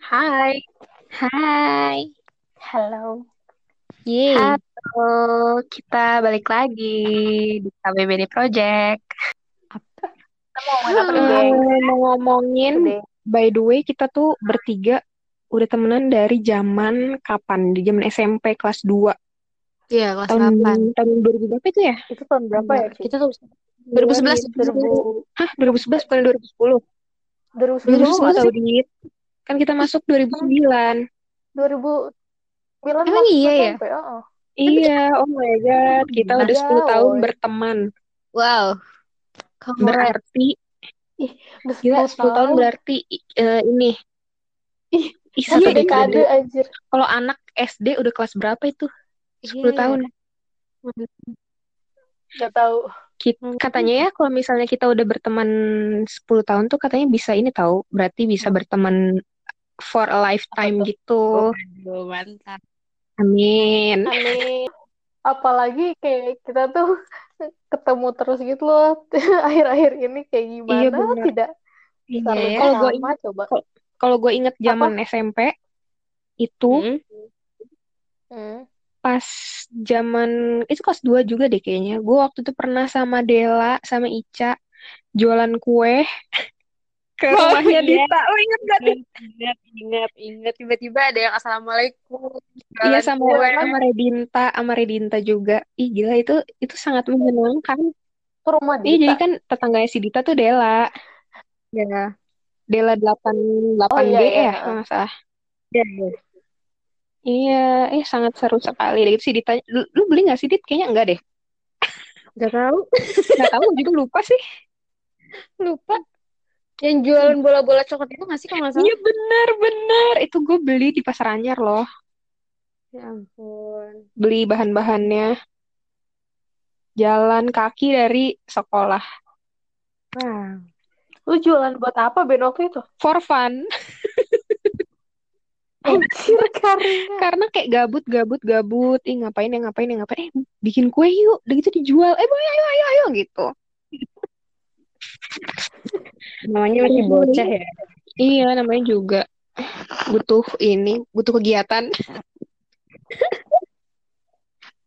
Hai. Hai. Halo. Yeay. Halo, kita balik lagi di KBBD Project. Kita mau ngomongin apa mau ngomongin, by the way, kita tuh bertiga udah temenan dari zaman kapan? Di zaman SMP kelas 2. Iya, kelas Tahun 8. tahun 2000 berapa itu ya? Itu tahun berapa ya? Kita tuh 2011. 2000, Hah, 2011 bukan 2010. 2010 2010 nggak tahu sih? Dit. Kan kita masuk 2009. 2009 Emang iya ya? SMP, oh. Iya, oh my God. Kita udah 10 Iya, tahun berteman. Wow. Berarti, Udah gila 10 10 tahun berarti eh, ini. Ih, Ih, Satu dekade, dekade. anjir. Kalau anak SD udah kelas berapa itu? 10 Iya. tahun. Gak tahu. Kit- Hmm. katanya ya kalau misalnya kita udah berteman 10 tahun tuh katanya bisa ini tahu, berarti bisa berteman for a lifetime gitu. Mantap. Amin. Amin. Apalagi kayak kita tuh ketemu terus gitu loh. Akhir-akhir ini kayak gimana Iya, tidak Iya ya. Kalau gue sama coba. Kalau gue inget zaman SMP itu Hmm. Hmm. Pas zaman itu kelas 2 juga deh kayaknya. Gue waktu itu pernah sama Dela sama Ica jualan kue ke Oh, rumahnya iya. Dita. Lo inget gak? Ingat, ingat, ingat. Tiba-tiba ada yang assalamualaikum. Iya sama kue. sama Redinta, sama Redinta juga. Ih gila itu itu sangat menyenangkan. Ke rumah Iya, jadi Dita. kan tetangganya si Dita tuh Dela. Ya. Dela 88 Oh, D iya, iya, ya, heeh. kalau nggak salah. Iya, iya. Iya, eh sangat seru sekali. Gitu si Dita, lu, lu beli nggak sih Dit? Kayaknya enggak deh. Gak tahu. Nggak tahu juga lupa sih. Lupa. Yang jualan bola-bola coklat itu nggak sih kalau nggak salah? Iya benar benar. Itu gue beli di pasar anyar loh. Ya ampun. Beli bahan-bahannya. Jalan kaki dari sekolah. Wow. Lu jualan buat apa Ben waktu itu? For fun. Anjir karena. Karena kayak gabut, gabut, gabut. Ih ngapain ya, ngapain ya, ngapain. Eh bikin kue yuk. Udah gitu dijual. Eh boy, ayo, ayo, ayo gitu. Namanya masih bocah ya. Iya, namanya juga butuh ini, butuh kegiatan.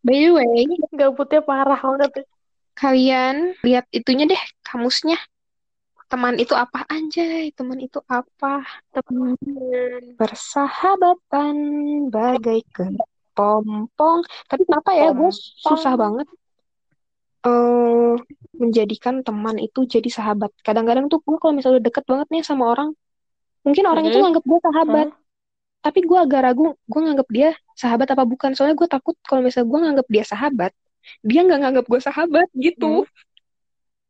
By the way, Gabutnya parah banget. kalian lihat itunya deh, kamusnya. Teman itu apa anjay? Teman itu apa? Temen. Persahabatan bagai kepompong. Tapi kenapa ya, gue susah banget eh menjadikan teman itu jadi sahabat. Kadang-kadang tuh gue kalau misalnya udah deket banget nih sama orang, mungkin orang itu Mhm. nganggap gue sahabat. tapi gue agak ragu gue nganggap dia sahabat apa bukan soalnya gue takut kalau misalnya gue nganggap dia sahabat dia nggak nganggap gue sahabat gitu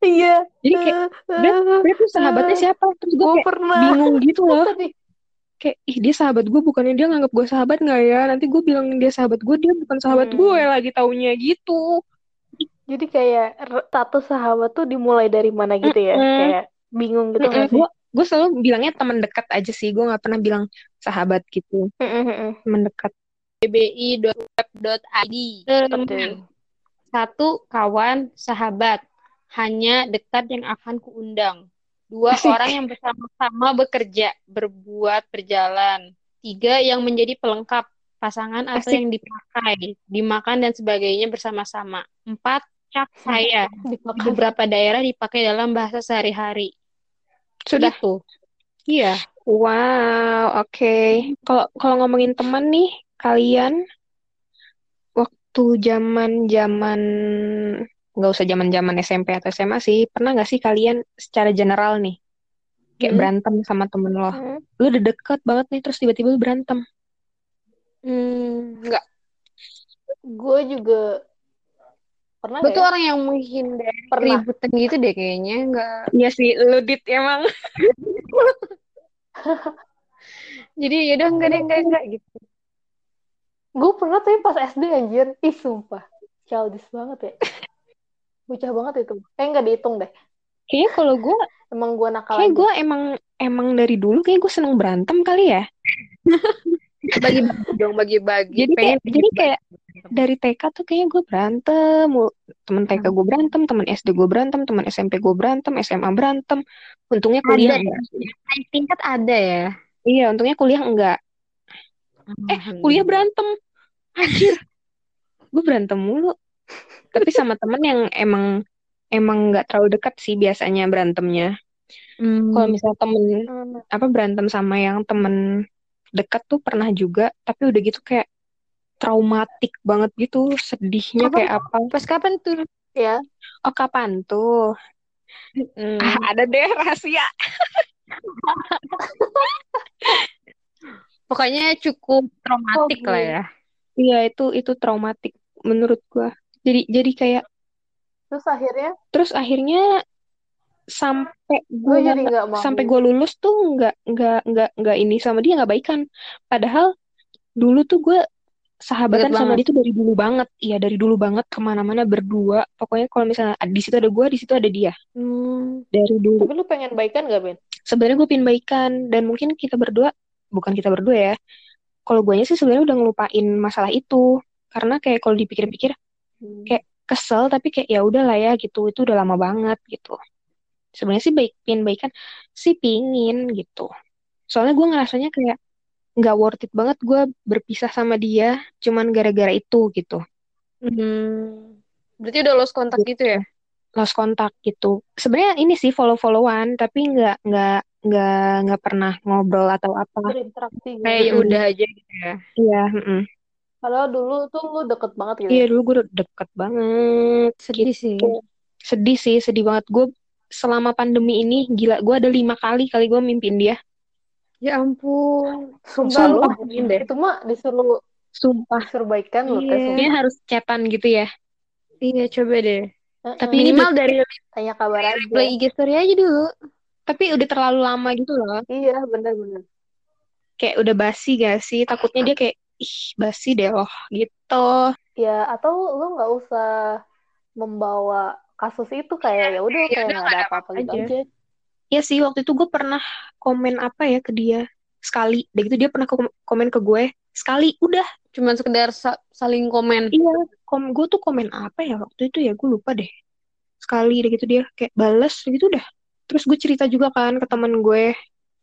Iya. jadi kayak dia tuh sahabatnya siapa terus gue kayak pernah. bingung gitu loh kayak ih dia sahabat gue bukannya dia nganggap gue sahabat nggak ya nanti gue bilang dia sahabat gue dia bukan sahabat Hmm. gue lagi taunya gitu Jadi kayak status sahabat tuh dimulai dari mana gitu ya? Mm-mm. Kayak bingung gitu nggak sih? gue gue selalu bilangnya teman dekat aja sih gue nggak pernah bilang sahabat gitu Mm-mm. teman dekat bbi.web.id. Satu, kawan, sahabat. Hanya dekat yang akan kuundang. Dua, orang yang bersama-sama bekerja, berbuat, berjalan. Tiga, yang menjadi pelengkap pasangan atau Asik. yang dipakai, dimakan dan sebagainya bersama-sama. Empat, cap saya. Di beberapa daerah dipakai dalam bahasa sehari-hari. sudah Gitu. Iya. Wow, oke. Kalau kalau ngomongin teman nih, kalian waktu zaman-zaman nggak usah zaman-zaman SMP atau SMA sih, pernah nggak sih kalian secara general nih kayak Hmm. berantem sama temen lo? Hmm. Lu udah deket banget nih, terus tiba-tiba lu berantem. Hmm, enggak. Gue juga pernah Gue nggak tuh ya? orang yang menghindari Pernah. keributan gitu deh kayaknya. Enggak. Iya sih, lu dit emang. Jadi yaudah enggak deh, enggak, enggak gitu. Gue pernah tapi pas SD anjir. Ih sumpah. Childish banget ya. Bocah banget itu. Kayak nggak dihitung deh. Kayaknya kalau gue, Emang gue nakal kayak gue emang emang dari dulu kayak gue seneng berantem kali ya. Bagi-bagi dong, bagi-bagi. Jadi kayak jadi kayak dari TK tuh kayaknya gue berantem mulu. temen TK gue berantem temen SD gue berantem temen SMP gue berantem SMA berantem untungnya kuliah Ada ya? tingkat ada ya. iya untungnya kuliah enggak eh kuliah berantem anjir gue berantem mulu tapi sama temen yang emang emang nggak terlalu dekat sih biasanya berantemnya Hmm. kalau misalnya temen Hmm. apa berantem sama yang temen dekat tuh pernah juga tapi udah gitu kayak traumatik banget gitu sedihnya Kapan? kayak apa Pas kapan tuh? Ya, oh kapan tuh Hmm. Ah, ada deh rahasia Pokoknya cukup traumatik Oh, lah ya. iya itu itu traumatik menurut gua jadi jadi kayak terus akhirnya? Terus akhirnya sampai gue jadi mau. sampai gue lulus tuh nggak nggak nggak nggak ini sama dia nggak baikan padahal dulu tuh gue sahabatan sama banget. dia tuh dari dulu banget. Iya dari dulu banget ke mana-mana berdua. Pokoknya kalau misalnya di situ ada gue di situ ada dia. Hmm. dari dulu. Tapi lu pengen baikan gak, Ben? sebenarnya gue pin baikan. Dan mungkin kita berdua bukan kita berdua ya. Kalau guanya sih sebenarnya udah ngelupain masalah itu. Karena kayak kalau dipikir-pikir Hmm. Kayak- kesel tapi kayak ya udahlah ya gitu itu udah lama banget gitu sebenarnya sih baik pin baikan sih pingin gitu soalnya gue ngerasanya kayak nggak worth it banget gue berpisah sama dia cuman gara-gara itu gitu Hmm. Berarti udah lost kontak gitu ya? lost kontak gitu sebenarnya ini sih follow followan tapi nggak nggak nggak nggak pernah ngobrol atau apa Berinteraksi gitu. Kayak ya Mm-mm. udah aja gitu ya. iya mm-mm. Padahal dulu tuh lu deket banget gitu. iya dulu gue deket banget Sedih sih. sedih sih sedih banget gue selama pandemi ini gila gue ada lima kali kali gue mimpin dia Ya ampun. Sumpah lu, Sumpah, Min, deh. itu mah disuruh sumpah disuruh baikan lu Iya. tes. Kayaknya harus chatan gitu ya Iya, coba deh. Tapi ini Minimal dari tanya kabar aja. reply IG story aja dulu. tapi udah terlalu lama gitu loh Iya, bener-bener. kayak udah basi gak sih takutnya dia kayak ih basi deh loh gitu. Ya, atau lu nggak usah membawa kasus itu kayak ya udah Ya kayak nggak ada apa-apa gitu. aja. aja. ya sih waktu itu gue pernah komen apa ya ke dia? Sekali. Dan gitu dia pernah kom- komen ke gue sekali. Udah. Cuman sekedar sa- saling komen. iya kom gue tuh komen apa ya waktu itu ya? Gue lupa deh. Sekali udah gitu dia kayak bales gitu udah. Terus gue cerita juga kan ke teman gue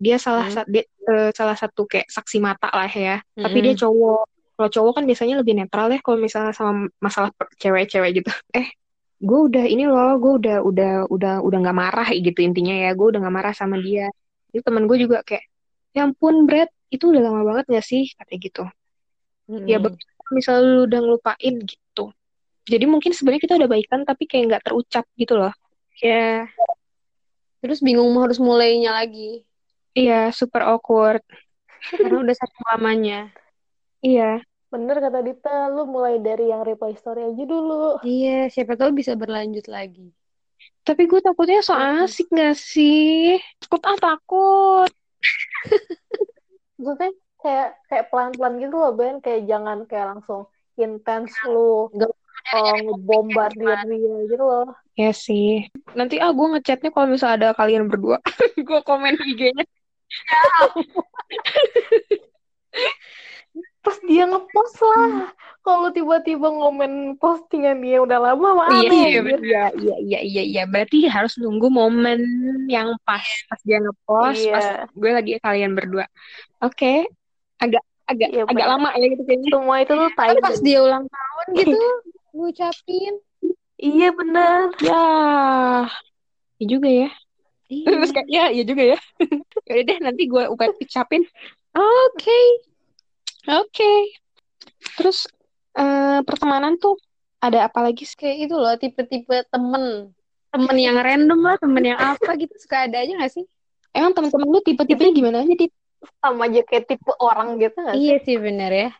dia salah Hmm. sa- dia, eh, salah satu kayak saksi mata lah ya tapi Mm-mm. dia cowok kalau cowok kan biasanya lebih netral ya kalau misalnya sama masalah cewek-cewek gitu eh gue udah ini loh gue udah udah udah udah nggak marah gitu intinya ya gue udah nggak marah sama dia itu temen gue juga kayak ya ampun Brad itu udah lama banget gak sih katanya gitu ya Mm-mm. betul misalnya lu udah ngelupain gitu jadi mungkin sebenarnya kita udah baikan tapi kayak nggak terucap gitu loh Ya. Terus bingung mau harus mulainya lagi. Iya super awkward Karena udah saking lamanya. iya Bener kata Dita, lu mulai dari yang reply story aja dulu. Iya, siapa tahu bisa berlanjut lagi. tapi gue takutnya so asik gak sih takut ah takut Maksudnya kayak kayak pelan-pelan gitu loh, Ben. Kayak jangan kayak langsung intens lu Nggak uh, ngebombardir dia gitu loh. ya sih nanti ah gue ngechatnya kalau misalnya ada kalian berdua gue komen IG-nya Terus dia ngepost lah. Kalau tiba-tiba ngomen postingan dia udah lama mah iya iya iya iya iya iya iya berarti harus nunggu momen yang pas pas dia ngepost Iya. pas gue lagi kalian berdua oke agak agak Iya, agak benar. lama ya gitu kayaknya Semua itu tuh Kan pas timing. dia ulang tahun gitu, ngucapin. Iya bener. ya ya juga ya Iya. terus kayak ya ya juga ya Yaudah deh nanti gue ucapin Oke. oke terus eh, pertemanan tuh ada apa lagi sih Kayak itu loh, tipe-tipe temen. Temen yang random lah, temen yang apa gitu. Suka ada aja gak sih? emang teman-teman lu tipe-tipenya gimana aja di Sama aja kayak tipe orang gitu gak sih? Iya sih bener ya.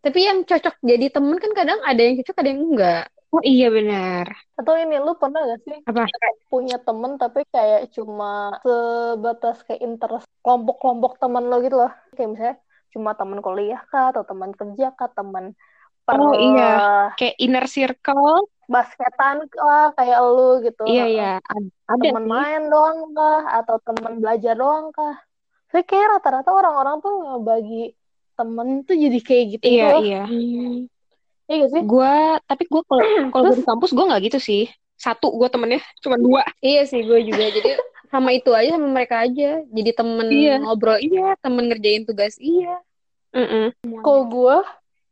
Tapi yang cocok jadi temen kan kadang ada yang cocok, ada yang enggak. Oh iya benar Atau ini lu pernah gak sih Apa? punya temen tapi kayak cuma sebatas kayak interest kelompok-kelompok teman lo gitu loh. Kayak misalnya cuma teman kuliah kah atau teman kerja kah, teman per Oh, iya. kayak inner circle basketan kah kayak lu gitu. iya iya ad- ada Temen sih main doang kah atau temen belajar doang kah? Tapi kayak rata-rata orang-orang tuh ngebagi temen tuh jadi kayak gitu Iya, loh. iya. Iya gak sih? Gue, tapi gue kalau kalau di kampus gue nggak gitu sih. Satu gue temennya cuma dua. Iya sih gue juga. Jadi sama itu aja sama mereka aja. Jadi temen Iya. ngobrol iya, temen ngerjain tugas iya. Mm-mm. Kalau gue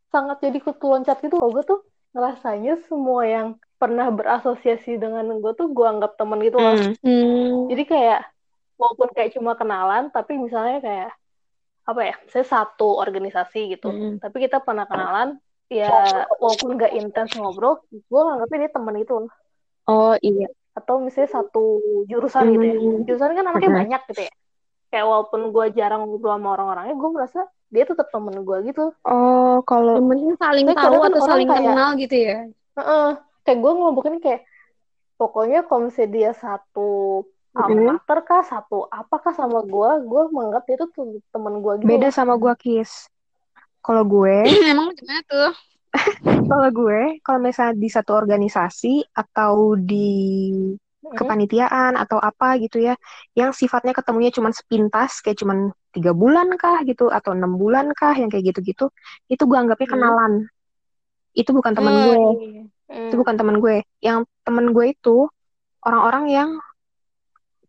sangat jadi kutu loncat gitu. Kalau gue tuh ngerasanya semua yang pernah berasosiasi dengan gue tuh gue anggap temen gitu loh. Mm. Hmm. Jadi kayak walaupun kayak cuma kenalan, tapi misalnya kayak apa ya, saya satu organisasi gitu. Hmm. Tapi kita pernah kenalan, ya walaupun gak intens ngobrol, gue nganggapnya dia temen gitu loh. Oh iya. Atau misalnya satu jurusan gitu ya. Hmm. Jurusan kan anaknya Mhm. banyak gitu ya. Kayak walaupun gue jarang ngobrol sama orang-orangnya, gue merasa dia tetap temen gue gitu. Oh kalau Yang penting saling tahu kan atau saling kayak- kenal gitu ya. Heeh. Kayak gue ngelompokin kayak, pokoknya kalau misalnya dia satu Mhm. alma mater kah, satu apakah sama gue, gue menganggap dia tuh tuh temen gue gitu. beda sama gue Kis. Kalau gue, Emang gimana tuh? kalau gue, kalau misalnya di satu organisasi atau di kepanitiaan atau apa gitu ya, yang sifatnya ketemunya cuma sepintas, kayak cuma tiga bulan kah gitu, atau enam bulan kah, yang kayak gitu-gitu, itu gue anggapnya Hmm. kenalan. Itu bukan teman Hmm, gue, iya. Hmm. itu bukan teman gue. Yang teman gue itu orang-orang yang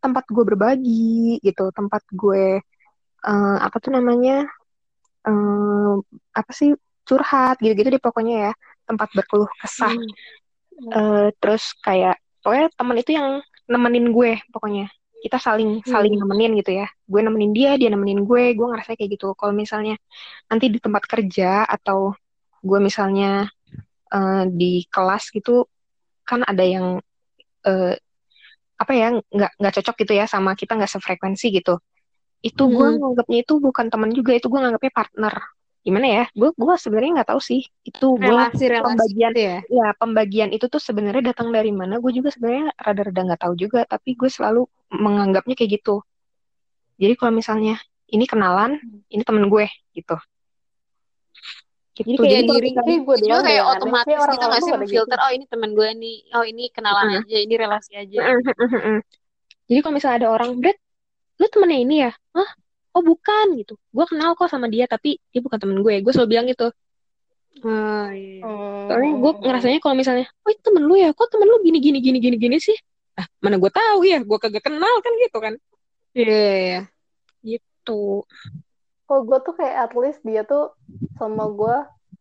tempat gue berbagi gitu, tempat gue eh, apa tuh namanya, eh, apa sih curhat gitu-gitu deh pokoknya ya, tempat berkeluh kesah. Hmm. Eh, terus kayak pokoknya teman itu yang nemenin gue pokoknya kita saling saling Hmm. nemenin gitu ya gue nemenin dia dia nemenin gue gue ngerasa kayak gitu kalau misalnya nanti di tempat kerja atau gue misalnya eh, di kelas gitu kan ada yang eh, apa ya nggak nggak cocok gitu ya sama kita nggak sefrekuensi gitu itu gue Hmm. nganggapnya itu bukan teman juga itu gue nganggapnya partner gimana ya gue gue sebenarnya nggak tahu sih itu gue pembagian gitu ya. ya pembagian itu tuh sebenarnya datang dari mana gue juga sebenarnya rada-rada nggak tahu juga tapi gue selalu menganggapnya kayak gitu jadi kalau misalnya ini kenalan ini temen gue gitu gitu Jadi kayak diri Kayak gue doang kayak aneh. otomatis Kayak gitu orang-orang nggak tuh sih pada gitu. filter oh ini teman gue nih oh ini kenalan Mm. aja ini relasi aja jadi kalau misalnya ada orang Brad lu temennya ini ya? Hah? oh bukan gitu. Gue kenal kok sama dia tapi dia bukan temen gue. Gue selalu bilang gitu. Oh iya Hmm. soalnya gue ngerasanya kalau misalnya oh itu temen lu ya? Kok temen lu gini gini gini gini gini sih? Ah mana gue tahu ya. Gue kagak kenal kan gitu kan? Iya iya tuh Kalau gue tuh kayak at least dia tuh sama gue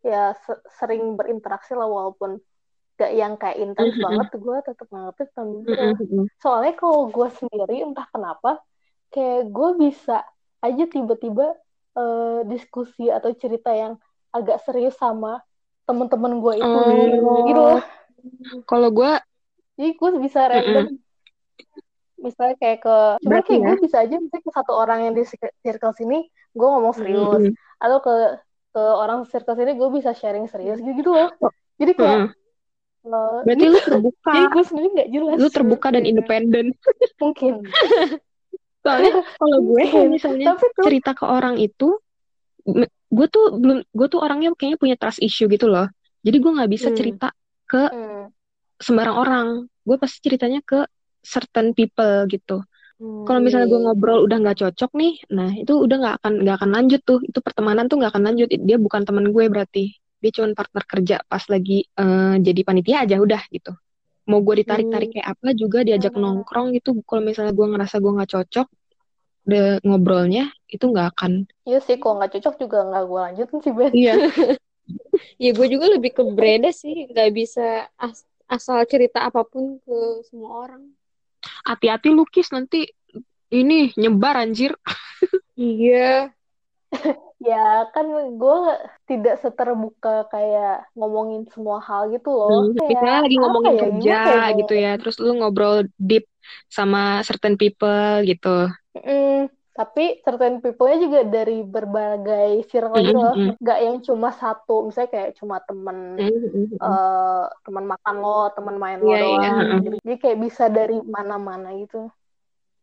ya se- sering berinteraksi lah walaupun gak yang kayak intens banget, gue tetap temen gue. Mm-mm. Soalnya kalau gue sendiri entah kenapa kayak gue bisa aja tiba-tiba eh, diskusi atau cerita yang agak serius sama temen-temen gue itu Oh. gitu loh. Kalau gue Jadi gue bisa random misalnya kayak ke cuma kayak ya? gue bisa aja misalnya ke satu orang yang di cir- circle sini gue ngomong serius Mm-mm. atau ke ke orang circle sini gue bisa sharing serius gitu gitu loh jadi kayak Mm-mm. eh, Berarti gitu. lu terbuka, jadi gue sendiri nggak jelas lu terbuka dan independen. mungkin Soalnya kalau gue kalau misalnya tapi tuh cerita ke orang itu, gue tuh belum, gue tuh orangnya kayaknya punya trust issue gitu loh. Jadi gue nggak bisa Hmm. cerita ke hmm, sembarang orang. Gue pasti ceritanya ke certain people gitu. Hmm, Kalau misalnya iya, gue ngobrol udah nggak cocok nih, nah itu udah nggak akan nggak akan lanjut tuh. Itu pertemanan tuh nggak akan lanjut. Dia bukan teman gue berarti. Dia cuma partner kerja pas lagi eh, jadi panitia aja udah gitu. Mau gue ditarik-tarik kayak apa juga diajak Hmm. nongkrong gitu. Kalau misalnya gue ngerasa gue nggak cocok, udah ngobrolnya itu nggak akan. iya sih kalau nggak cocok juga nggak gue lanjutin sih Ben Iya. Ya gue juga lebih ke breda sih, nggak bisa as- asal cerita apa pun ke semua orang. Hati-hati lukis nanti ini nyebar anjir. Iya. Ya kan gue tidak seterbuka kayak ngomongin semua hal gitu loh Hmm, kayak Misalnya lagi ngomongin ya, kerja ya gitu ya, terus lu ngobrol deep sama certain people gitu. Mm, tapi certain people-nya juga dari berbagai circle gitu loh. Mm-mm. Gak yang cuma satu, misalnya kayak cuma temen Mm-mm. eh teman makan lo, teman main lo Iya, iya. doang. Gitu. Jadi kayak bisa dari mana-mana gitu.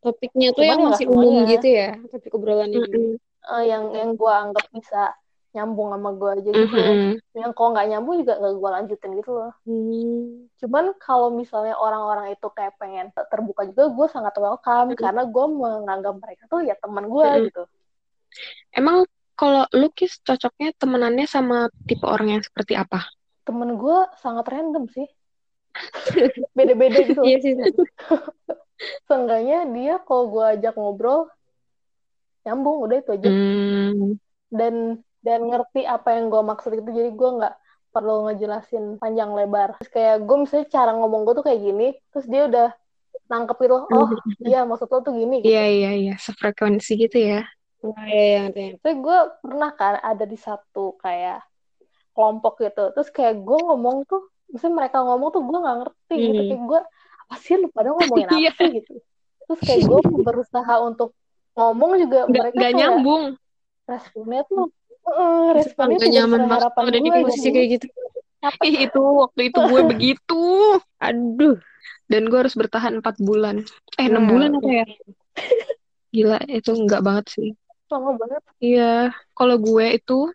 Topiknya tuh Cuman yang ya masih umum semuanya. gitu ya, topik obrolannya juga. Eh, yang yang gue anggap bisa nyambung sama gue aja gitu. Mm-mm. Yang kalau nggak nyambung juga gak gue lanjutin gitu loh. Hmm. Cuman kalau misalnya orang-orang itu kayak pengen terbuka juga, gue sangat welcome. Mm-mm. Karena gue menganggap mereka tuh ya teman gue Mm-mm. gitu. Emang kalau lu Kis cocoknya temenannya sama tipe orang yang seperti apa? Temen gue sangat random sih. Beda-beda gitu. Iya sih. Seenggaknya dia kalau gue ajak ngobrol, nyambung, udah itu aja. Hmm, Dan dan ngerti apa yang gue maksud itu. Jadi gue nggak perlu ngejelasin panjang lebar. Terus kayak gue misalnya cara ngomong gue tuh kayak gini, terus dia udah nangkep gitu, oh iya maksud lo tuh gini. Gitu. iya iya iya, sefrekuensi gitu ya. Nah, iya, iya, ngerti. Terus gue pernah kan ada di satu kayak kelompok gitu. Terus kayak gue ngomong tuh, misalnya mereka ngomong tuh gue nggak ngerti gitu. Hmm. Kayak gue, apa sih lu pada ngomongin apa Iya. sih gitu. Terus kayak gue berusaha untuk ngomong juga Nggak mereka kayak nyambung. responnya tuh, eh, responnya Gak nyaman banget ada di posisi kayak gitu. Apa Ih, itu waktu itu gue begitu. Aduh. Dan gue harus bertahan empat bulan. Eh, enam Nah, bulan apa ya? Gila, itu enggak banget sih. lama banget. Iya, kalau gue itu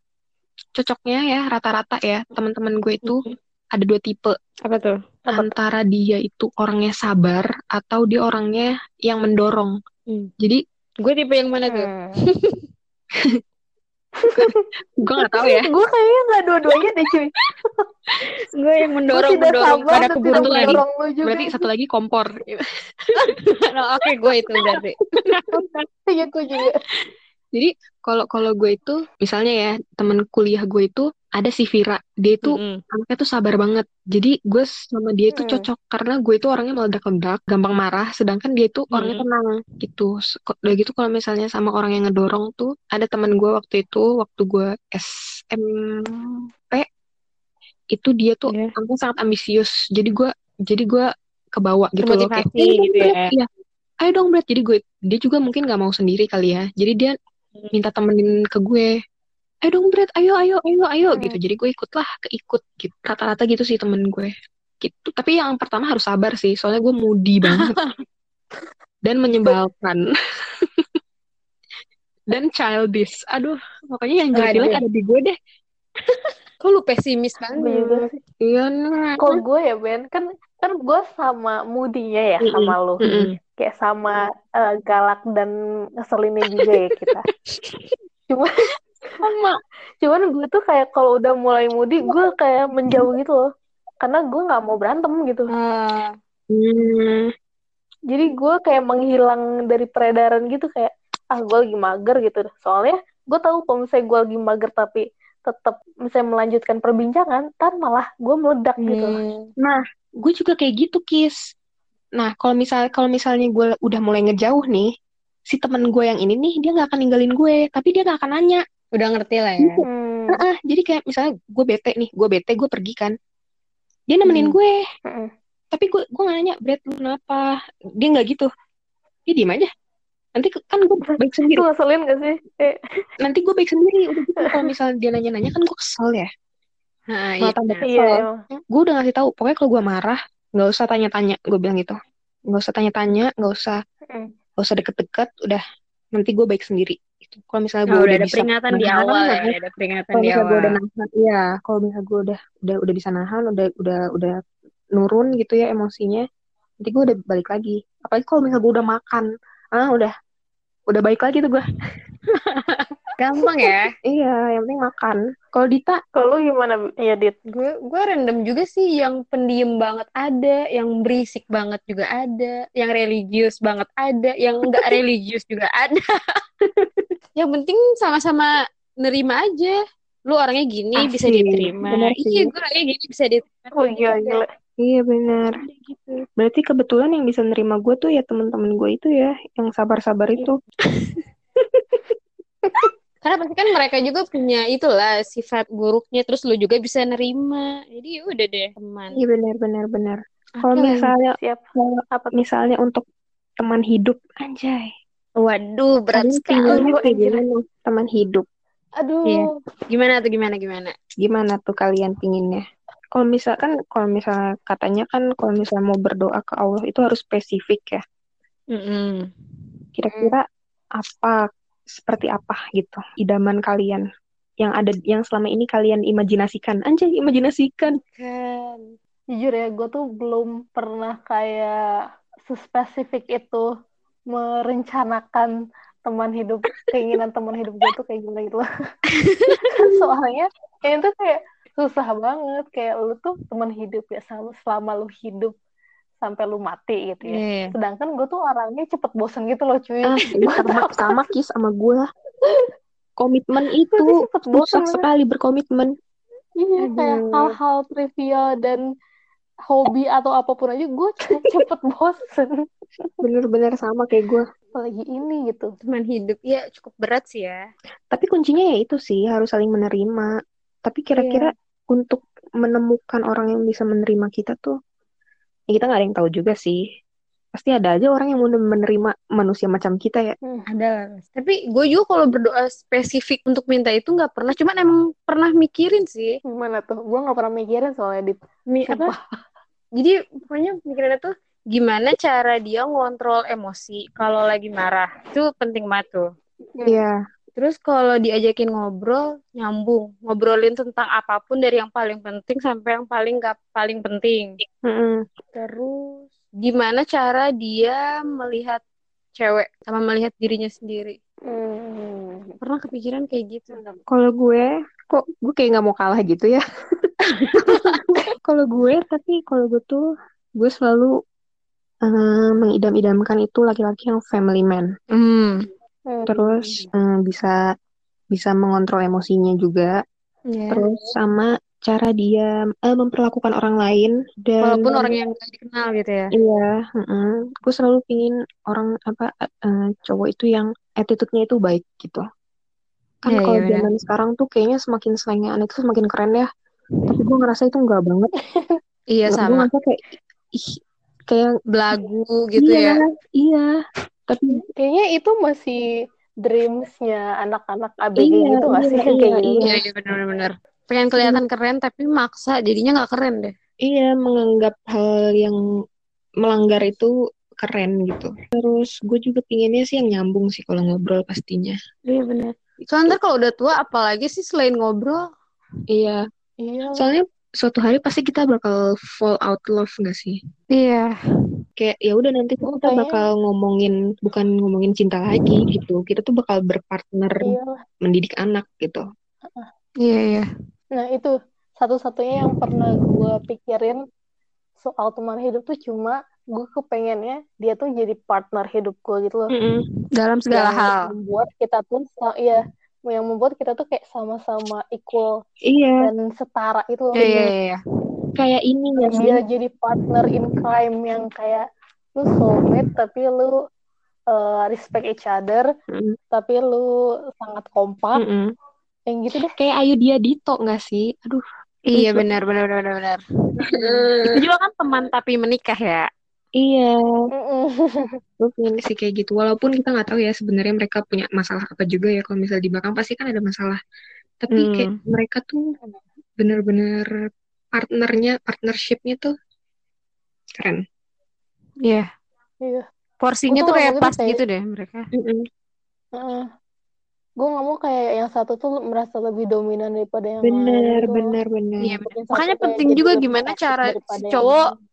cocoknya ya rata-rata ya teman-teman gue itu ada dua tipe Apa tuh? Apa antara dia itu orangnya sabar atau dia orangnya yang mendorong. Hmm. Jadi Gue tipe yang mana tuh? Hmm. gue nggak tahu ya. gue kayaknya nggak dua-duanya deh cuy. Gue yang Gue mendorong tidak mendorong sabar pada keberuntungan. mendorong lu juga. Berarti satu lagi kompor. Nah, Oke, gue itu berarti. Iya gue juga. Jadi kalau kalau gue itu misalnya ya teman kuliah gue itu ada si Vira. Dia itu Mm-mm. anaknya tuh sabar banget. Jadi gue sama dia itu Hmm. cocok karena gue itu orangnya meledak-ledak, gampang marah, sedangkan dia itu orangnya Hmm. tenang gitu. Udah gitu kalau misalnya sama orang yang ngedorong tuh ada teman gue waktu itu waktu gue SMP itu dia tuh Iya. anaknya sangat ambisius. Jadi gue jadi gue kebawa gitu loh kayak Termotivasi "Ayo dong, gitu Brad." ya. Iya. Ayo dong Brad. Jadi gue dia juga mungkin nggak mau sendiri kali ya. Jadi dia Hmm. minta temenin ke gue ayo dong Brad ayo ayo ayo ayo Hmm. gitu jadi gue ikutlah keikut gitu rata-rata gitu sih temen gue gitu tapi yang pertama harus sabar sih soalnya gue moody banget dan menyebalkan dan childish aduh pokoknya yang jelek-jelek ada di gue deh Kok lu pesimis banget? sih. iya nah Kalau gue ya Ben, kan kan gue sama moodinya ya Mm-mm. sama lu. Mm-mm. Kayak sama eh, galak dan ngeselinnya juga ya kita. Cuma sama cuman gue tuh kayak kalau udah mulai moody gue kayak menjauh gitu loh. Karena gue nggak mau berantem gitu. Hmm, Jadi gue kayak menghilang dari peredaran gitu kayak ah gue lagi mager gitu. Soalnya gue tahu kalau misalnya gue lagi mager tapi tetap misalnya melanjutkan perbincangan, ntar malah gue meledak gitu. hmm. nah gue juga kayak gitu kis nah kalau misal kalau misalnya gue udah mulai ngejauh nih si temen gue yang ini nih dia nggak akan ninggalin gue tapi dia nggak akan nanya Udah ngerti lah ya. Hmm. Heeh, jadi kayak misalnya gue bete nih, gue bete, gue pergi kan. Dia nemenin Hmm. gue, Mm-mm. tapi gue gue gak nanya, Brad lu kenapa? Dia nggak gitu. Dia diem aja. Nanti kan gue baik sendiri. Itu ngeselin gak sih? Eh, Nanti gue baik sendiri. Udah gitu kalau misalnya dia nanya-nanya kan gue kesel ya. Nah, Malah tambah iya, kesel. emang. Gue udah ngasih tahu. Pokoknya kalau gue marah, nggak usah tanya-tanya. Gue bilang gitu. Nggak usah tanya-tanya, nggak usah, Mm. nggak usah deket-deket. Udah, nanti gue baik sendiri. Gitu. Kalau misalnya gue Oh, udah, udah ada bisa peringatan di awal ya, nahan. ada peringatan kalau di misalnya gue awal. udah nahan iya kalau misalnya gue udah udah udah bisa nahan udah udah udah nurun gitu ya emosinya nanti gue udah balik lagi apalagi kalau misalnya gue udah makan ah udah udah baik lagi tuh gue Gampang ya. iya yang penting makan kalau Dita Kalau lu gimana ya Dit? Gue gue random juga sih yang pendiam banget ada, yang berisik banget juga ada, yang religius banget ada, yang enggak religius juga ada. yang penting sama-sama nerima aja. Lu orangnya gini bisa Asik, diterima. bener sih. Iya, gue orangnya gini bisa diterima. Oh gila gila. iya benar Gitu. berarti kebetulan yang bisa nerima gue tuh ya teman-teman gue itu ya yang sabar-sabar itu Karena pasti kan mereka juga punya itulah sifat buruknya, terus lu juga bisa nerima. Jadi ya udah deh teman. iya benar benar benar kalau misalnya Siap. Apa misalnya untuk teman hidup anjay Waduh, berat sekali. gimana teman hidup Aduh. Iya. Gimana tuh gimana gimana? gimana tuh kalian pinginnya? Kalau misalkan, kalau misalnya katanya kan, kalau misalnya mau berdoa ke Allah itu harus spesifik ya. Mm-mm. Kira-kira apa, seperti apa gitu, idaman kalian yang ada, yang selama ini kalian imajinasikan. Anjay, imajinasikan. Kan. Jujur ya, gue tuh belum pernah kayak sespesifik itu merencanakan teman hidup keinginan teman hidup gue tuh kayak gimana gitu soalnya kayak itu kayak susah banget kayak lu tuh teman hidup ya selama, selama lu hidup sampai lu mati gitu ya. Iya. sedangkan gue tuh orangnya cepet bosen gitu loh cuy. Ah sama sama kis sama gue komitmen itu cepet bosen sekali berkomitmen. Iya, kayak hal-hal trivial dan hobi atau apa pun aja gue cepet, cepet bosen. bener-bener sama kayak gue Apalagi ini gitu. Teman hidup ya cukup berat sih ya. tapi kuncinya ya itu sih harus saling menerima. Tapi kira-kira untuk menemukan orang yang bisa menerima kita tuh ya kita nggak ada yang tahu juga sih pasti ada aja orang yang mau menerima manusia macam kita ya Ada lah. Tapi gue juga kalau berdoa spesifik untuk minta itu nggak pernah. Cuman emang pernah mikirin sih. Gimana tuh? Gue gak pernah mikirin soalnya dit. Mi apa? Jadi pokoknya mikirinnya tuh gimana cara dia ngontrol emosi kalau lagi marah. Itu penting banget tuh. Iya Terus kalau diajakin ngobrol, nyambung. Ngobrolin tentang apa pun dari yang paling penting sampai yang paling gak paling penting. Mm-mm. Terus gimana cara dia melihat cewek sama melihat dirinya sendiri. Hmm. Pernah kepikiran kayak gitu? Kalau gue, kok gue kayak nggak mau kalah gitu ya. Kalau gue, tapi kalau gue tuh, gue selalu eh, mengidam-idamkan itu laki-laki yang family man. Hmm. Terus eh, bisa bisa mengontrol emosinya juga. Iya. Terus sama cara dia eh, memperlakukan orang lain dan Walaupun orang yang gak dikenal gitu ya. Iya, heeh. Gue selalu pingin orang apa eh, cowok itu yang attitude-nya itu baik gitu. Kan Iya, kalau iya, zaman sekarang tuh kayaknya semakin selengean itu semakin keren ya. Tapi gue ngerasa itu enggak banget. Iya Gue sama. ngerasa kayak ih kayak Belagu gitu iya, ya. iya. Tapi Kayaknya itu masih dreamsnya anak-anak ABG Iya, gitu gak iya, sih? iya, Kayak gitu. Iya, iya benar-benar. Pengen kelihatan keren tapi maksa jadinya nggak keren deh. iya menganggap hal yang melanggar itu keren gitu. Terus gue juga pinginnya sih yang nyambung sih kalau ngobrol pastinya. Iya benar. Soalnya ntar kalau udah tua apalagi sih selain ngobrol. Iya, Iya. soalnya suatu hari pasti kita bakal fall out love gak sih? Iya. kayak ya udah nanti tuh kita Kayaknya- bakal ngomongin bukan ngomongin cinta lagi gitu kita tuh bakal berpartner Iya. mendidik anak gitu Iya, iya. Nah itu satu-satunya yang pernah gue pikirin soal teman hidup tuh cuma gue kepengennya dia tuh jadi partner hidup gue gitu loh. Dalam segala yang hal. membuat kita tuh sa- iya yang membuat kita tuh kayak sama-sama equal iya dan setara itu loh. Iya, iya, iya. kayak ini Yang nggak sih dia jadi partner in crime yang kayak lu soulmate tapi lu uh, respect each other Mm, tapi lu sangat kompak mm-mm. yang gitu deh. kayak Ayu dia Dito nggak sih aduh Iya benar benar benar benar. Itu juga kan teman tapi menikah ya. Iya gue pengen sih kayak gitu walaupun kita nggak tahu ya sebenarnya mereka punya masalah apa juga ya kalau misalnya di belakang pasti kan ada masalah tapi Hmm. kayak mereka tuh bener-bener partnernya partnershipnya tuh keren Iya. Iya. Porsinya tuh kayak pas gitu kayak- gitu deh mereka. Mm-mm. Gue nggak mau kayak yang satu tuh merasa lebih dominan daripada yang bener lain bener bener Iya, Bikin satu Makanya penting juga gimana cara si yang cowok lain.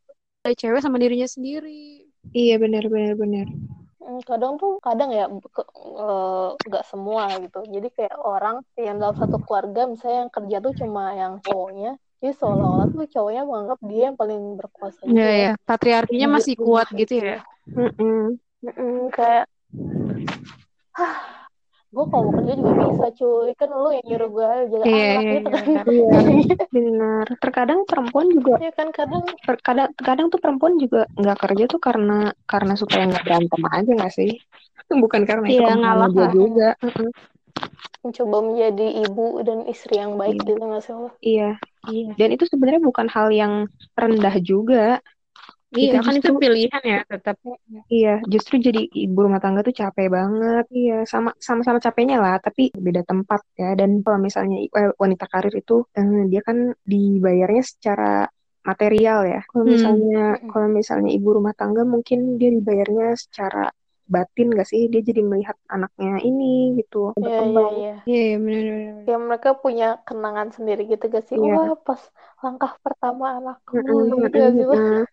Dari cewek sama dirinya sendiri. iya bener bener bener Hmm, kadang tuh kadang ya ke- eh, nggak semua gitu jadi kayak orang yang dalam satu keluarga misalnya yang kerja tuh cuma yang cowoknya jadi seolah-olah tuh cowoknya menganggap dia yang paling berkuasa gitu Iya loh. ya, patriarkinya masih rumah kuat itu. gitu ya. Mm-mm. Mm-mm, kayak gue kalau kerja juga bisa cuy kan lu yang nyuruh gue jaga Iya, anak iya, gitu iya, kan Iya, benar. Terkadang perempuan juga, ya kan kadang terkadang, terkadang tuh perempuan juga nggak kerja tuh karena karena supaya nggak berantem aja nggak sih? Bukan karena itu Iya, ngalah dia juga. Mm-mm. mencoba menjadi ibu dan istri yang baik Iya. gitu nggak sih Iya, Iya. dan itu sebenarnya bukan hal yang rendah juga. Iya, Itu kan itu justru- pilihan ya tetap. Iya, justru jadi ibu rumah tangga tuh capek banget. Iya, sama sama-sama capeknya lah, tapi beda tempat ya. Dan kalau misalnya eh, wanita karir itu eh, dia kan dibayarnya secara material ya. Kalau Hmm. misalnya Mm-mm. kalau misalnya ibu rumah tangga mungkin dia dibayarnya secara batin gak sih? Dia jadi melihat anaknya ini gitu Iya, iya, berkembang. iya. Iya, benar-benar. Ya mereka punya kenangan sendiri gitu gak sih? Iya. Wah, pas langkah pertama anakku Mm-mm, gitu gak sih lo? mm-mm.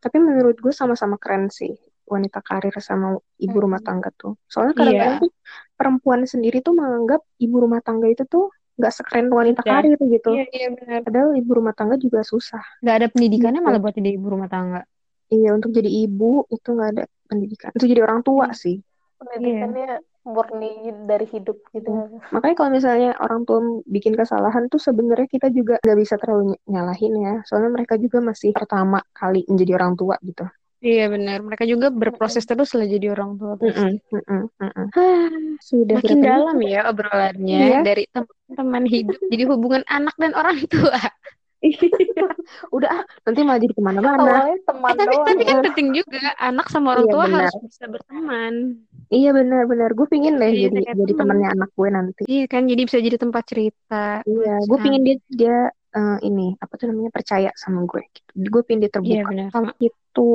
Tapi menurut gue sama-sama keren sih wanita karir sama ibu Hmm. rumah tangga tuh. Soalnya kadang-kadang Iya. tuh perempuan sendiri tuh menganggap ibu rumah tangga itu tuh nggak sekeren wanita Iya. karir gitu. Iya, iya benar. Padahal ibu rumah tangga juga susah. Gak ada pendidikannya Gitu. malah buat jadi ibu rumah tangga. Iya, untuk jadi ibu itu nggak ada pendidikan. Untuk jadi orang tua Hmm. sih. Pendidikannya murni dari hidup gitu. Makanya kalau misalnya orang tua bikin kesalahan tuh sebenarnya kita juga nggak bisa terlalu ny- nyalahin ya. Soalnya mereka juga masih pertama kali menjadi orang tua gitu. Iya benar. Mereka juga berproses terus lah jadi orang tua. Mm-mm, mm-mm, mm-mm. Hah, Sudah Makin dalam ya obrolannya Iya. dari teman-teman hidup jadi hubungan anak dan orang tua. Udah ah, nanti malah jadi ke mana-mana. Teman Eh, tapi doang. tapi kan ya. penting juga anak sama orang Iya, tua benar. harus bisa berteman. Iya benar-benar. Gue pingin deh Iya, jadi jadi temen. temannya anak gue nanti. Iya kan jadi bisa jadi tempat cerita. Iya, gue Nah, pingin dia dia eh, ini apa tuh namanya percaya sama gue. Gitu. Gue pingin dia Iya terbuka. benar. Sama. Itu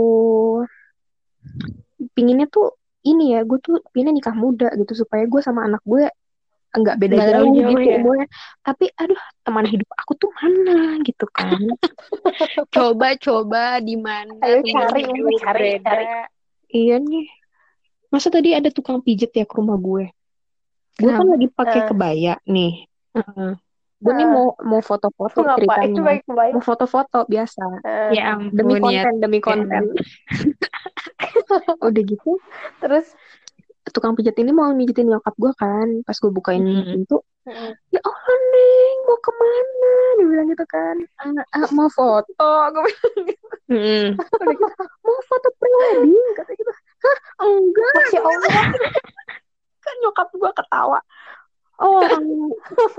pinginnya tuh ini ya, gue tuh pinginnya nikah muda gitu supaya gue sama anak gue enggak beda Nggak jauh jauh gitu ya. umurnya. Tapi aduh, teman hidup aku tuh mana gitu kan. Coba-coba di mana Ayo cari, cari, cari. Iya nih. Masa tadi ada tukang pijet ya ke rumah gue? Gue kan lagi pakai Eh. kebaya nih. Heeh. Gue nih Eh. mau mau foto-foto ceritanya. Mau foto-foto biasa. Eh, Ya Demi ya. konten, demi konten. Udah gitu, Terus tukang pijat ini mau mijitin nyokap gue kan. Pas gue bukain Mm-mm. pintu, mm, ya Allah Neng, mau ke mana? Dia bilang gitu kan. "Ah, mau foto. Gue bilang gitu. Udah gitu, mau foto prewedding. Kata gitu. Hah, enggak. Masya Allah. Kan nyokap gue ketawa. Oh,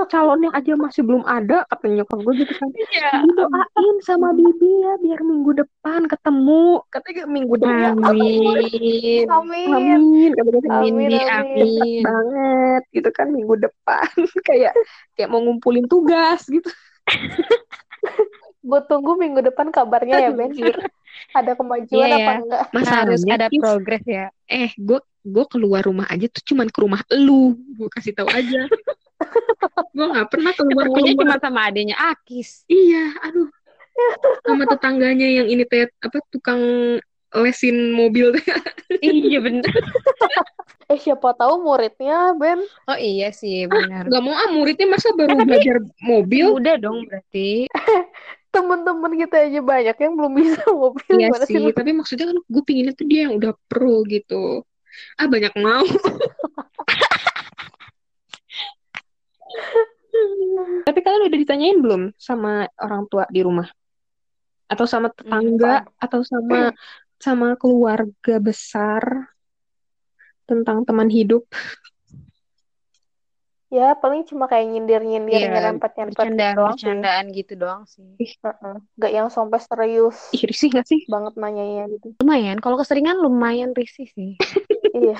calonnya aja masih belum ada, kata nyokap gue gitu kan. Bibi doain sama Bibi ya, biar minggu depan ketemu. Katanya minggu depan. Amin. Amin. Amin. Kata. Amin, Amin, Di, amin. amin. banget gitu kan minggu depan kayak kayak mau ngumpulin tugas gitu Gue tunggu minggu depan kabarnya ya, Ben. Ada kemajuan Iya, apa ya. enggak? Harus Masalahnya, ada Kis, progres ya. eh gue gue keluar rumah aja tuh cuman ke rumah elu gue kasih tahu aja gue nggak pernah keluar keluar cuma sama adanya Akis. iya aduh sama tetangganya yang ini teh apa tukang lesin mobil teh iya bener. Eh, siapa tahu muridnya, Ben. Oh iya sih benar. nggak mau ah muridnya masa baru belajar mobil Udah dong berarti. Temen-temen kita aja banyak yang belum bisa mobil. Iya sih, lu? tapi maksudnya kan gue pinginnya tuh dia yang udah pro gitu. Ah banyak mau. Tapi kalian udah ditanyain belum sama orang tua di rumah? Atau sama tetangga? Atau sama sama keluarga besar tentang teman hidup? Ya, paling cuma kayak nyindir-nyindir, Iya, nyerempet-nyerempet gitu doang sih. Bercandaan-bercandaan gitu doang sih. Heeh. Gak yang sampai serius Ih, risih gak sih? banget nanyanya gitu. Lumayan. Kalau keseringan lumayan risih sih. Iya.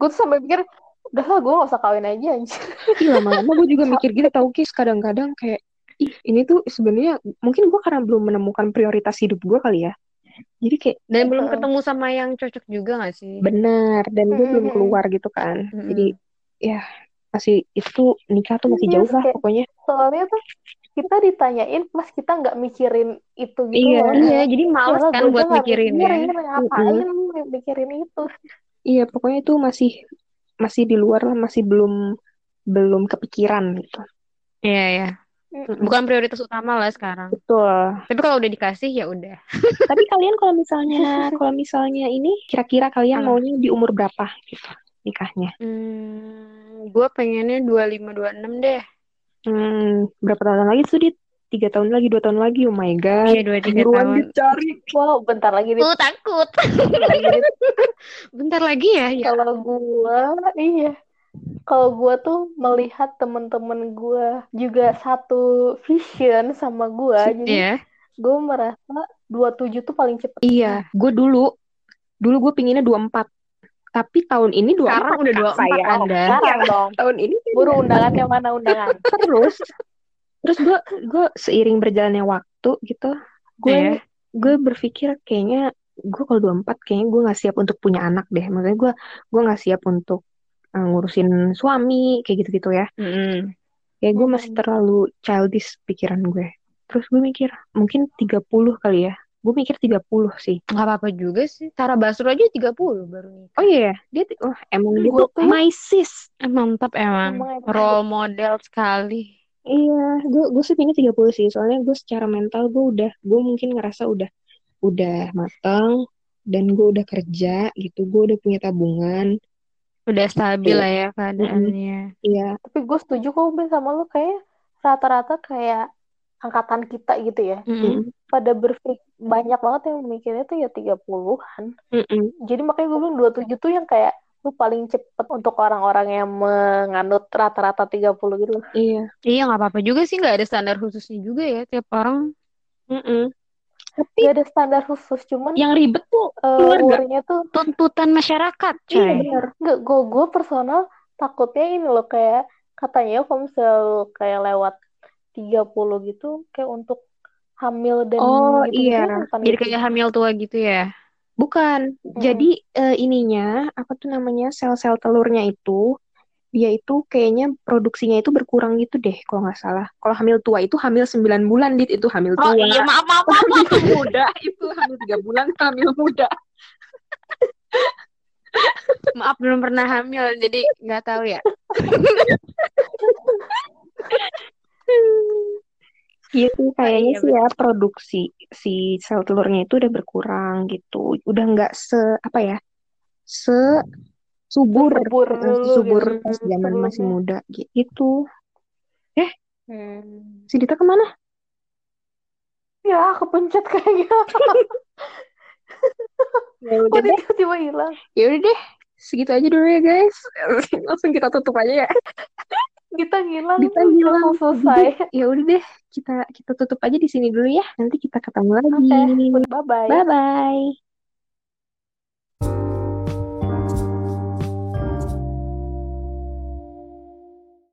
gue tuh sampai pikir, udah lah gue gak usah kawin aja anjir. Iya, lama-lama gue juga mikir gitu tau Kis, kadang-kadang kayak ih ini tuh sebenarnya mungkin gue karena belum menemukan prioritas hidup gue kali ya. Jadi kayak Dan belum Heeh. ketemu sama yang cocok juga gak sih? benar dan gue belum Mm-mm. keluar gitu kan. Mm-mm. Jadi ya masih itu nikah tuh masih Iya, jauh lah kayak- pokoknya. Soalnya tuh kita ditanyain, plus kita nggak mikirin itu gitu Iya. loh. Iya, jadi males kan buat mikirin ya. ngapain mikirin itu. Iya pokoknya itu masih masih di luar lah masih belum belum kepikiran gitu. Iya, ya. Mm-mm. Bukan prioritas utama lah sekarang. Betul. Tapi kalau udah dikasih ya udah. Tapi kalian kalau misalnya kalau misalnya ini kira-kira kalian maunya di umur berapa gitu nikahnya? Hmm, gue pengennya 25-26 deh. Hmm, berapa tahun lagi tuh dit? Tiga tahun lagi, dua tahun lagi. Oh my god. Iya, 2-3 Buruan tahun. dicari. Wow, bentar lagi. Uh, takut. Bentar lagi, Dit. Bentar lagi ya. ya. Kalau gua, iya. Kalau gua tuh melihat temen-temen gua juga satu vision sama gua, jadi Iya. gua merasa 27 tuh paling cepet. Iya, gue dulu, dulu gue pinginnya 24. Tapi tahun ini 24 Sekarang udah 24 sayang. Anda. Sekarang dong. Tahun ini Buru undangannya mana undangan? terus terus gue gue seiring berjalannya waktu gitu gue Iya. gue berpikir kayaknya gue kalau 24 kayaknya gue nggak siap untuk punya anak deh maksudnya gue gue nggak siap untuk eh, ngurusin suami kayak gitu gitu ya Mm-mm. kayak gue masih terlalu childish pikiran gue terus gue mikir mungkin 30 kali ya Gue mikir 30 sih. Nggak apa-apa juga sih. Tara Basro aja 30 baru nikah. Oh iya, dia t- oh, emang dia Gua tuh my sis. Mantap emang. Emang emang. Role model sekali. Iya, gue gue sih pinginnya 30 sih. Soalnya gue secara mental gue udah, gue mungkin ngerasa udah udah matang dan gue udah kerja gitu. Gue udah punya tabungan. Udah stabil lah ya keadaannya. Iya, Tapi gue setuju kok Ben sama lu kayak rata-rata kayak angkatan kita gitu ya. Mm-mm. mm, Pada berpikir banyak banget yang mikirnya tuh ya 30-an. mm-mm. Jadi makanya gue bilang 27 tuh yang kayak lu paling cepet untuk orang-orang yang menganut rata-rata 30 gitu. Iya. Iya nggak apa-apa juga sih nggak ada standar khususnya juga ya tiap orang. mm-mm. Tapi Gak ada standar khusus, cuman yang ribet tuh keluarga. worry-nya tuh Tuntutan masyarakat, Iya coy. benar. Nggak, gue gue personal takutnya ini loh kayak katanya kalau misalnya lu kayak lewat 30 gitu kayak untuk hamil dan Oh, gitu-gitu iya. ya, bukan Jadi gitu. kayak hamil tua gitu ya. Bukan. Jadi eh, ininya apa tuh namanya sel-sel telurnya itu dia itu kayaknya produksinya itu berkurang gitu deh kalau nggak salah. Kalau hamil tua itu hamil 9 bulan dit itu hamil Oh tua. iya maaf maaf maaf. Hamil muda itu hamil 3 bulan hamil muda. Maaf belum pernah hamil jadi nggak tahu ya. Gitu kayaknya iya, sih ya produksi si sel telurnya itu udah berkurang gitu. Udah nggak se apa ya? Se subur, Subur eh, subur gitu, pas zaman masih muda gitu. Hmm. Si Dita ke mana? Ya, kepencet kayaknya. Ya udah deh, tiba-tiba hilang? ya udah deh. Segitu aja dulu ya guys. Langsung kita tutup aja ya. Kita hilang, Dita hilang. langsung selesai. Ya udah deh, kita kita tutup aja di sini dulu ya. Nanti kita ketemu lagi. Oke, bye-bye. Bye bye.